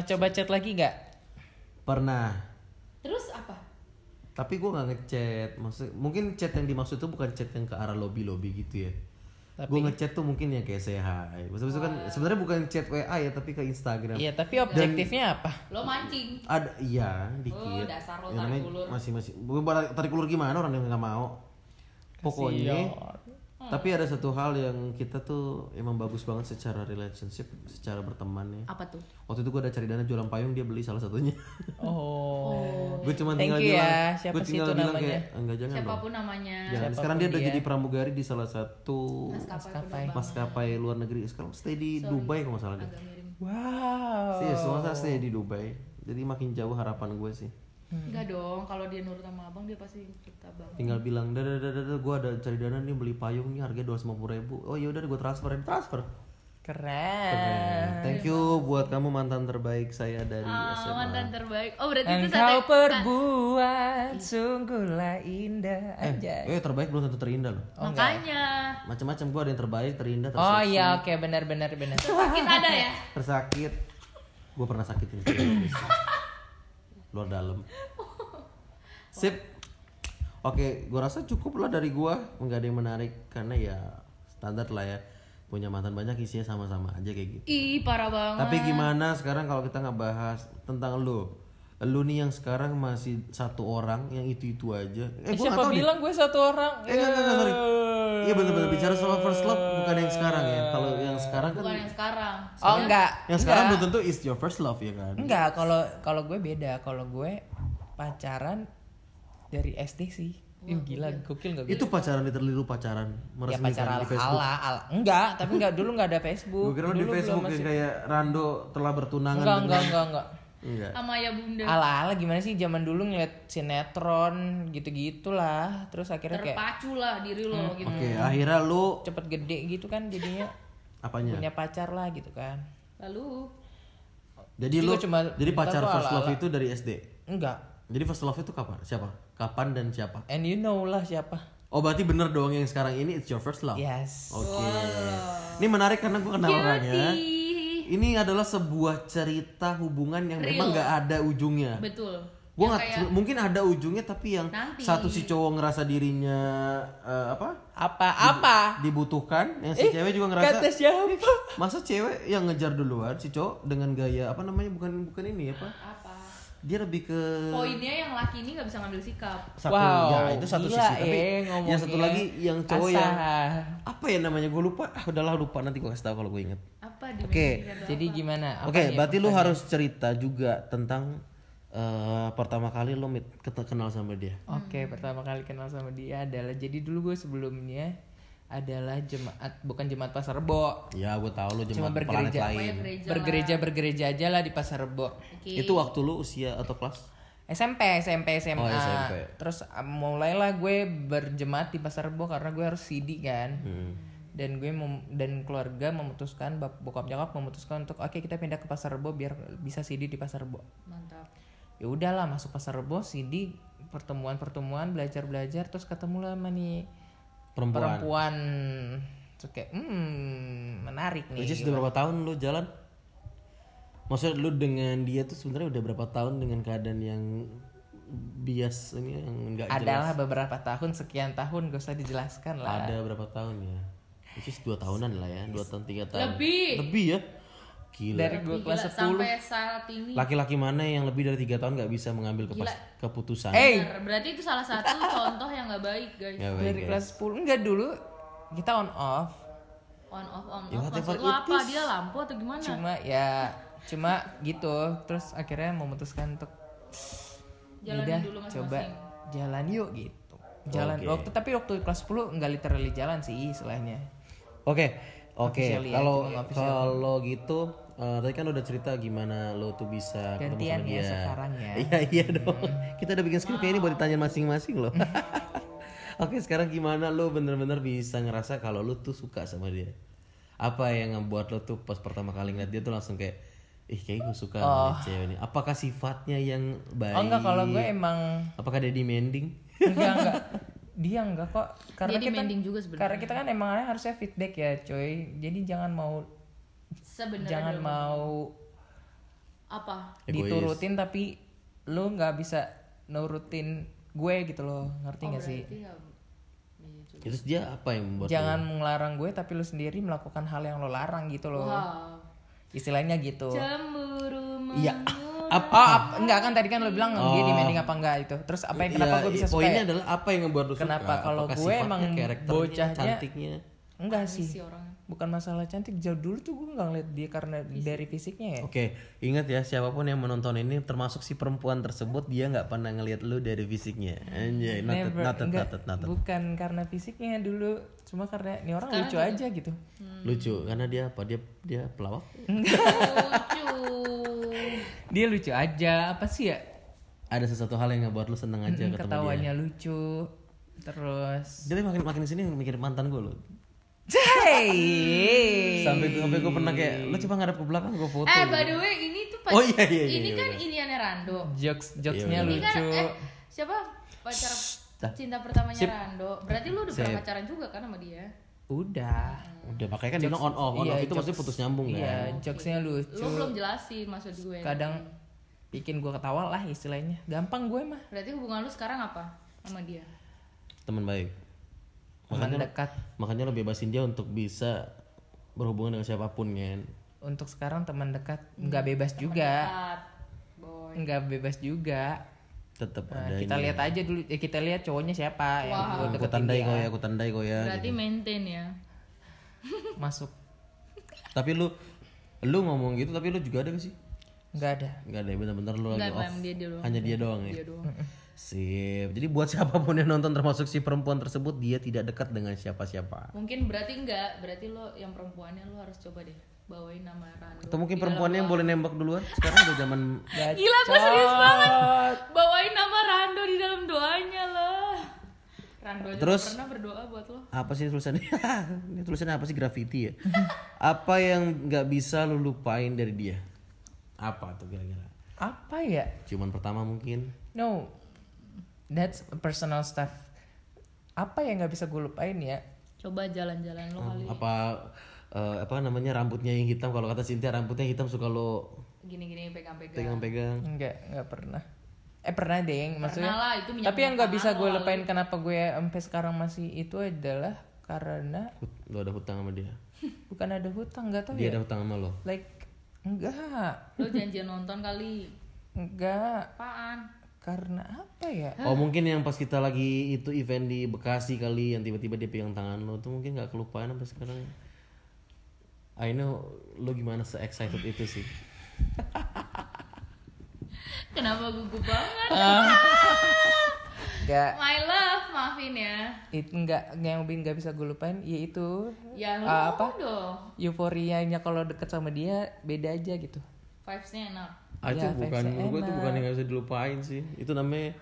Pernah coba chat lagi nggak? Pernah. Terus apa? Tapi gue nggak ngechat. Maksud mungkin chat yang dimaksud itu bukan chat yang ke arah lobby lobby gitu ya. Tapi- Gue ngechat tuh mungkin yang kayak say hi. Maksudnya kan sebenarnya bukan chat WA ya tapi ke Instagram. Iya, tapi objektifnya apa? Lo mancing. Ada iya dikit. Oh, dasar lo Ya, tarik ulur. Masih masih. Bukan tarik ulur gimana orang yang nggak mau. Pokoknya. Tapi ada satu hal yang kita tuh emang bagus banget secara relationship, secara berteman ya. Apa tuh? Waktu itu gue ada cari dana jualan payung dia beli salah satunya. Oh. gue cuma tinggal you bilang, ya. Siapa gue sih tinggal itu bilang namanya? kayak enggak jangan dong. Siapa pun namanya. Jangan. Siapa pun Sekarang dia udah jadi pramugari di salah satu Maskapai Maskapai. luar negeri. Sekarang stay di Dubai kalau nggak salah dia. Wow. Iya, semua stay di Dubai. Jadi makin jauh harapan gue sih. Enggak dong, kalau dia nurut sama abang dia pasti kita bang. Tinggal bilang, dah, dah, dah, gue ada cari dana nih beli payung nih harganya dua ribu. Oh ya udah gue transfer, transfer. Keren. Keren. Thank you buat kamu mantan terbaik saya dari Ah, SMA. mantan terbaik. Oh berarti itu Engkau sate. perbuat sungguhlah indah aja. Eh terbaik belum tentu terindah loh. Makanya Macam-macam gue ada yang terbaik, terindah, Oh terseksi, iya oke benar benar benar. sakit ada ya. tersakit. Gue pernah sakitin luar dalam. Sip. Oke, gue rasa cukup lah dari gue. Nggak ada yang menarik karena ya standar lah ya. Punya mantan banyak isinya sama-sama aja kayak gitu. Ih parah banget. Tapi gimana sekarang kalau kita nggak bahas tentang lu? Lu nih yang sekarang masih satu orang yang itu-itu aja. Eh, Eh, gua siapa tahu deh. bilang gue satu orang? Eh, enggak, enggak, enggak, sorry. Iya bener-bener bicara soal first love bukan yang sekarang ya. Kalau yang sekarang kan Bukan yang sekarang. Oh enggak. yang sekarang belum tentu is your first love ya kan. Enggak, kalau kalau gue beda. Kalau gue pacaran dari SD sih. Ih, gila, gokil gak Itu pacaran literally lu pacaran Ya meresmikan pacar ala di Facebook. ala, ala. Enggak, tapi enggak dulu enggak ada Facebook. Gue kira lu di Dulu Facebook masih- kayak Rando telah bertunangan Enggak, dengan- enggak, enggak, enggak. Enggak. Sama ya bunda. Ala ala gimana sih zaman dulu ngeliat sinetron gitu-gitulah. Terus akhirnya kayak Terpacu lah diri lo gitu. Oke, akhirnya lu cepet gede gitu kan jadinya apanya? punya pacar lah gitu kan. Lalu Jadi lu cuma jadi pacar tuh first love ala-ala. itu dari SD. Enggak. Jadi first love itu kapan? Siapa? Kapan dan siapa? And you know lah siapa. Oh berarti bener dong yang sekarang ini it's your first love. Yes. Oke. Ini menarik karena gue kenal orangnya. Ini adalah sebuah cerita hubungan yang memang nggak ada ujungnya. betul. Gue nggak kayak mungkin ada ujungnya tapi yang Nanti. satu si cowok ngerasa dirinya eh, apa Apa apa? dibutuhkan, yang si cewek juga ngerasa Kata siapa? masa cewek yang ngejar duluan si cowok dengan gaya apa namanya bukan bukan ini apa apa? dia lebih ke Poinnya yang laki ini nggak bisa ngambil sikap. satu Wow, ya itu satu gila, sisi tapi eh, yang satu lagi yang cowok Asa. yang apa ya namanya gue lupa ah udahlah lupa nanti gue kasih tahu kalau gue inget Apa di Oke. Jadi gimana? Apa Oke, nih berarti lu harus cerita juga tentang eh, pertama kali lu kenal sama dia. Oke, pertama kali kenal sama dia adalah jadi dulu gue sebelumnya adalah jemaat bukan jemaat Pasar Rebo. Ya, gue tahu lu Cuma cuma planet bergereja. lain. Gereja Bergereja bergereja aja lah di Pasar Rebo. Oke. Itu waktu lu usia atau kelas? SMP, SMP, SMA. Oh, SMP. Terus uh, mulailah gue berjemaat di Pasar Rebo karena gue harus CD kan. Hmm. Dan gue mem- dan keluarga memutuskan bap- bokap nyokap memutuskan untuk oke kita pindah ke Pasar Rebo biar bisa CD di Pasar Rebo. Mantap. Ya udahlah masuk Pasar Rebo CD pertemuan-pertemuan belajar-belajar terus ketemu lah sama nih Perempuan. perempuan Terus kayak hmm menarik nih. Which is udah berapa tahun lu jalan? Maksudnya lu dengan dia tuh sebenarnya udah berapa tahun dengan keadaan yang bias ini yang enggak jelas? Adalah beberapa tahun sekian tahun gak usah dijelaskan lah. Ada berapa tahun ya? Which is dua tahunan lah ya, dua tahun tiga tahun. Lebih. Lebih ya? Gila. Dari gue Gila, kelas 10 sampai saat ini. Laki-laki mana yang lebih dari tiga tahun nggak bisa mengambil kepas- keputusan? Bener, Berarti itu salah satu contoh yang nggak baik guys. Ya, baik, dari guys. kelas 10 enggak dulu kita on off On off on Ya, off. Maksud lo apa? is. Dia lampu atau gimana? cuma ya cuma gitu terus akhirnya memutuskan untuk udah dulu masing-masing. coba jalan yuk gitu jalan Oke. waktu tapi waktu kelas 10 enggak literally jalan sih istilahnya Oke, oke. Ya, Kalau kalau gitu, eh, tadi kan udah cerita gimana lo tuh bisa ketemu Gantian sama ya dia. sekarang ya. Iya iya dong. Kita udah bikin skripnya ini buat ditanya masing-masing loh. oke, sekarang gimana lo bener-bener bisa ngerasa kalau lo tuh suka sama dia? Apa yang ngebuat lo tuh pas pertama kali ngeliat dia tuh langsung kayak ih kayak gue suka sama nih cewek ini. Apakah sifatnya yang baik? oh enggak kalau gue emang Apakah dia demanding? enggak enggak dia enggak kok karena Dia kita juga sebenarnya. karena kita kan emang harusnya feedback ya coy jadi jangan mau Sebenarnya jangan belum. mau Apa? Egois. diturutin tapi lu nggak bisa nurutin gue gitu loh ngerti nggak sih Berarti ya iya juga. Terus dia apa yang membuat jangan melarang gue tapi lu sendiri melakukan hal yang lo larang gitu loh Wow. istilahnya gitu Cemburu Iya. Apa? oh ap- enggak kan tadi kan lo bilang dia Oh. demanding apa enggak itu terus apa yang kenapa Iya, gue bisa suka poinnya ya? adalah apa yang membuat lu suka? Kenapa kalau gue emang bocahnya- cantiknya? Enggak sih Si orang. bukan masalah cantik jauh dulu tuh gue nggak ngeliat dia karena dari fisiknya ya Oke, ingat ya siapa pun yang menonton ini termasuk si perempuan tersebut dia nggak pernah ngelihat lu dari fisiknya. Anjay, noted, Never, noted, enggak, noted, noted. bukan karena fisiknya dulu cuma karena ini orang lucu aja gitu Lucu karena dia apa? Dia dia pelawak. Lucu. dia lucu aja apa sih ya Ada sesuatu hal yang ngebuat lu seneng aja Hmm, ketemu dia. ketawanya lucu terus Dia tuh makin makin sini mikir mantan gue loh. Hey Sampai gue sampai gue pernah kayak lu coba ngadep ke belakang gue foto. eh by the way ini tuh pac- Oh, iya, iya, iya, ini iya, kan benar. Iniannya Rando. jokes jokesnya Iya, Ini lucu kan eh siapa pacar Dah. cinta pertamanya Sip. Rando. Berarti lu udah pernah Sip. pacaran juga kan sama dia? udah Udah makanya kan dia bilang on off, on Iya, off itu maksudnya putus nyambung kan. iya jokesnya lucu Lu belum jelasin maksud gue. kadang bikin gue ketawa lah istilahnya gampang gue mah Berarti hubungan lu sekarang apa sama dia? Teman baik. Teman Makanya dekat makanya lo bebasin dia untuk bisa berhubungan dengan siapa pun kan. untuk sekarang teman dekat nggak bebas juga Dekat, boy. nggak bebas juga Tetap Nah, ada kita lihat aja dulu ya kita lihat cowoknya siapa yang Wah. gue Aku tandai kau ya, aku tandai kau ya. Berarti maintain ya. masuk Tapi lu lu ngomong gitu tapi lu juga ada gak sih? nggak ada Enggak ada, bener-bener lu lagi Enggak, off. dia, dia. Hanya dia doang ya. Dia doang. Sip. Jadi buat siapa pun yang nonton termasuk si perempuan tersebut dia tidak dekat dengan siapa-siapa. Mungkin berarti enggak, berarti lo yang perempuannya lo harus coba deh bawain nama Rando. Atau mungkin perempuannya yang boleh nembak duluan. Sekarang udah zaman Gak Gila, gue serius banget. Bawain nama Rando di dalam doanya lah. Rando aja Terus? pernah berdoa buat lo. apa sih tulisannya? Ini tulisannya apa sih graffiti ya? apa yang nggak bisa lu lupain dari dia? Apa tuh kira-kira? apa ya Cuman pertama mungkin. no that's personal stuff apa yang nggak bisa gue lupain ya Coba jalan-jalan lo kali. Apa eh, apa namanya rambutnya yang hitam kalau kata Cynthia rambutnya hitam suka lo Gini-gini pegang-pegang. pegang-pegang. nggak nggak pernah eh pernah deh maksudnya Pernah lah, itu minyak tapi yang nggak bisa gue lupain kenapa gue sampai sekarang masih itu adalah karena Hut- Lo ada hutang sama dia. bukan ada hutang nggak tahu Dia ya ada hutang sama lo. like enggak Lo janjian nonton kali. enggak Apaan? Karena apa ya Oh mungkin yang pas kita lagi itu event di Bekasi kali yang tiba-tiba dia pegang tangan lo tuh mungkin nggak kelupaan sampai sekarang. I know lo gimana se excited itu sih. Kenapa gugup banget? enggak My love, maafin ya. itu enggak yang bikin nggak bisa gue lupain yaitu Ya Ah, apa? dong. euforianya kalau deket sama dia beda aja gitu Vibes-nya enak. Ah, itu Ya, bukan menurut gue itu enak. bukan yang gak bisa dilupain sih. Itu namanya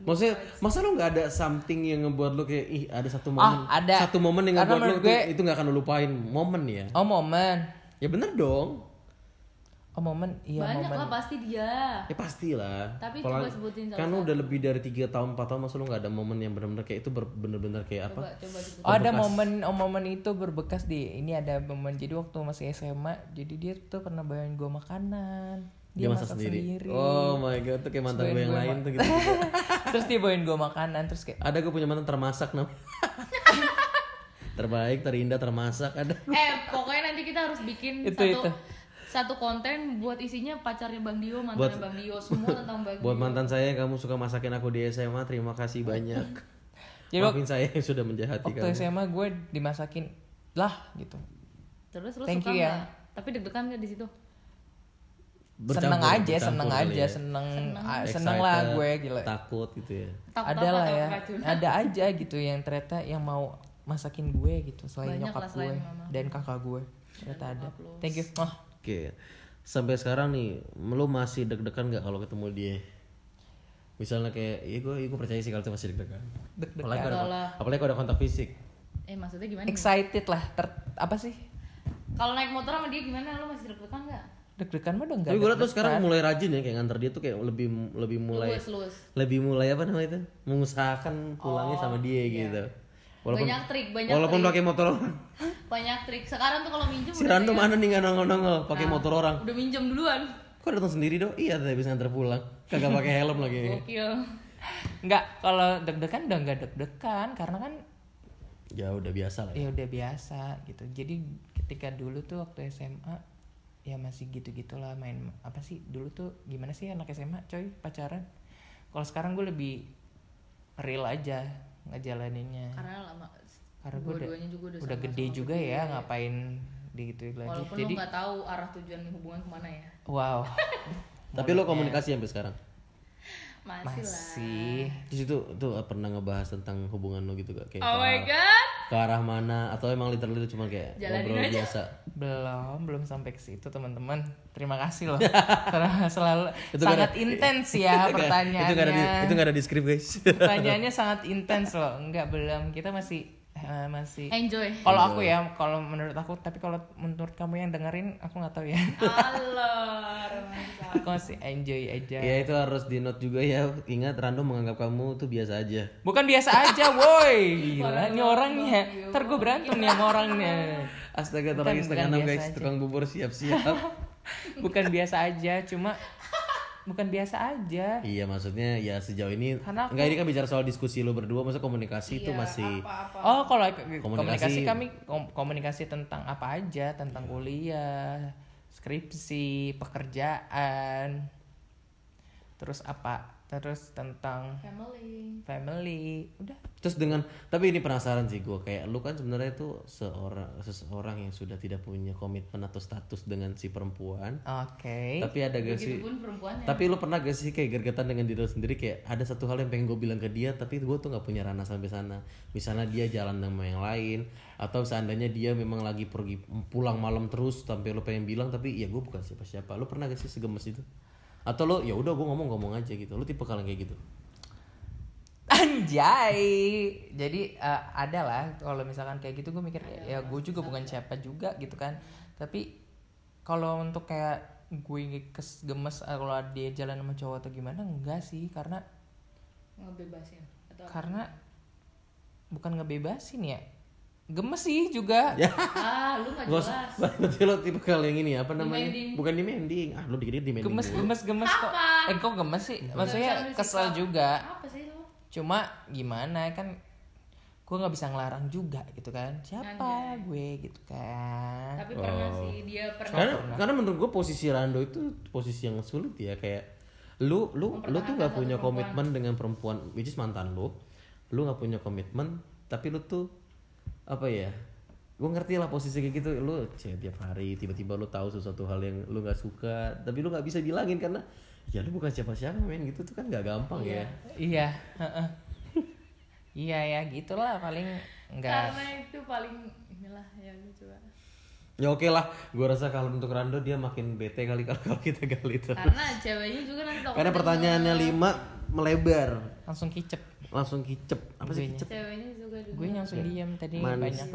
Maksudnya, masa lo nggak ada something yang ngebuat lo kayak ih ada satu momen, Ah, ada. satu momen yang Karena ngebuat lo gue- itu nggak akan lo lupain momen ya? oh momen Ya bener dong, oh momen iya Banyak momen lah pasti dia. ya pastilah. Tapi Apalagi- coba sebutin salah kan lo udah lebih dari tiga tahun empat tahun masa lo nggak ada momen yang benar-benar kayak itu bener-bener kayak apa? Coba coba. Oh ada momen oh, momen itu berbekas di ini ada momen jadi waktu masih SMA jadi dia tuh pernah bawain gue makanan Dia, masak, sendiri. Oh my god, tuh kayak mantan gue yang lain tuh gitu. terus dia bawain gue makanan terus kayak ada gue punya mantan termasak namanya. Terbaik, terindah, termasak ada. Eh, pokoknya nanti kita harus bikin Itu, satu itu. satu konten buat isinya pacarnya Bang Dio, mantannya Buat- Bang Dio, semua tentang Bang Buat Dio. mantan saya yang kamu suka masakin aku di SMA, terima kasih banyak. Jadi Maafin saya yang sudah menjahati waktu kamu. SMA gue dimasakin lah gitu Terus lu Thank suka you ya. Tapi deg-degan nggak di situ? Seneng Bercampur- aja bercampur seneng aja ya. seneng ah, seneng lah gue gila Takut gitu ya. Ada lah ya ada aja gitu yang ternyata yang mau masakin gue gitu selain Banyak nyokap lah selain gue mama. dan kakak gue ternyata ada thank you oh Oke. Sampai sekarang nih, lu masih deg-degan nggak kalau ketemu dia? Misalnya kayak, iya gue, iya gue percaya sih kalau itu masih deg-degan. deg-degan Apalagi kalau ada, apalagi kalau ada kontak fisik. Eh, maksudnya gimana? excited lah ter apa sih Kalau naik motor sama dia gimana? Lu masih deg-degan nggak? Deg-degan mah dong Tapi gue tuh sekarang mulai rajin ya kayak nganter dia tuh kayak lebih lebih mulai Luwes, luwes. lebih mulai apa namanya itu mengusahakan pulangnya sama dia gitu. Walaupun Banyak trik, banyak walaupun trik. pakai motor orang. Banyak trik. Sekarang tuh kalau minjem Si udah Rando mana nih nggak nongol nongol pakai motor orang. udah minjem duluan. Kok datang sendiri dong? Iya tadi bisa nganter pulang. Kagak pakai helm lagi. Gokil. Nggak, kalau deg-degan udah nggak deg-degan karena kan Ya udah biasa lah. ya. ya udah biasa gitu. Jadi ketika dulu tuh waktu SMA ya masih gitu-gitulah main apa sih dulu tuh gimana sih anak SMA coy pacaran. Kalau sekarang gue lebih real aja ngejalaninnya. Karena lama Karena gue udah, juga udah udah sama-sama gede juga ya ngapain di gitu lagi. Walaupun Jadi lu nggak tahu arah tujuan hubungan ke mana ya. wow. Tapi lo komunikasi sampai sekarang. Masih, lah. Masih Terus itu tuh pernah ngebahas tentang hubungan lo gitu gak? Kayak Oh ke, my god. ke arah mana atau emang literally itu cuma kayak Jalanin ngobrol aja. biasa. belum belum sampai ke situ teman-teman terima kasih loh karena selalu Itu nggak sangat intens ya itu pertanyaannya gak ada di, itu gak ada di skrip guys. pertanyaannya sangat intens loh enggak belum kita masih eh, masih Enjoy. kalau aku ya kalau menurut aku tapi kalau menurut kamu yang dengerin aku nggak tahu ya Allah, aku masih enjoy aja ya itu harus di note juga ya. Ingat Rando menganggap kamu tuh biasa aja. bukan biasa aja woi gila ini orangnya ntar gue berantem nih sama orangnya Astaga, orang setengah enam guys, aja. tukang bubur siap-siap. bukan biasa aja cuma bukan biasa aja iya, maksudnya ya sejauh ini Karena aku- enggak ini kan bicara soal diskusi lo berdua, masa komunikasi itu masih Apa-apa. Oh, kalau Komunikasi- komunikasi, kami kom- komunikasi tentang apa aja, tentang kuliah, skripsi, pekerjaan. Terus apa? Terus tentang Family. family. Udah. Terus dengan tapi ini penasaran sih gue kayak lu kan sebenarnya itu seorang seseorang yang sudah tidak punya komitmen atau status dengan si perempuan. Oke. Tapi ada gak sih? Tapi lu pernah gak sih kayak gergetan dengan diri lu sendiri kayak ada satu hal yang pengen gue bilang ke dia tapi gue tuh nggak punya ranah sampai sana. Misalnya dia jalan sama yang lain atau seandainya dia memang lagi pergi pulang malam terus sampai lu pengen bilang tapi ya gue bukan siapa-siapa. Lu pernah gak sih segemes itu? Atau lu ya udah gue ngomong-ngomong aja gitu. Lu tipe kalian kayak gitu. Anjay. Jadi eh, ada lah kalau misalkan kayak gitu gue mikir ya gue juga bukan siapa juga gitu kan. Tapi kalau untuk kayak gue kes gemes eh, kalau dia jalan sama cowok atau gimana enggak sih karena ngebebasin atau karena bukan ngebebasin ya gemes sih juga. Ya. ah lu Gua jelas. berarti lo tipe kali yang ini apa namanya? Demanding. Bukan demanding. Ah, lo dikit demanding. gemes dulu. gemes gemes kok. Eh kok gemes sih? Maksudnya kesel juga. Apa sih lu cuma gimana kan gue nggak bisa ngelarang juga gitu kan. Siapa gue gitu kan. Tapi pernah sih dia pernah. Karena karena menurut gue posisi Rando itu posisi yang sulit ya kayak lu lu lu tuh nggak punya komitmen dengan perempuan which is mantan lu. Lu nggak punya komitmen tapi lu tuh apa ya gue ngerti lah posisi kayak gitu. Lu cek tiap hari tiba-tiba lu tahu sesuatu hal yang lu nggak suka tapi lu nggak bisa bilangin karena ya lu bukan siapa-siapa men gitu. Tuh kan nggak gampang ya. Iya heeh. iya ya gitulah paling enggak karena itu paling inilah ya lu coba. Ya oke lah. Gue rasa kalau untuk Rando dia makin bete kali kalau kita gali itu karena ceweknya juga nanti karena pertanyaannya lima melebar. Langsung kicep. Langsung kicep. Apa sih kicep? Ceweknya juga juga gue langsung diam tadi manis banyak.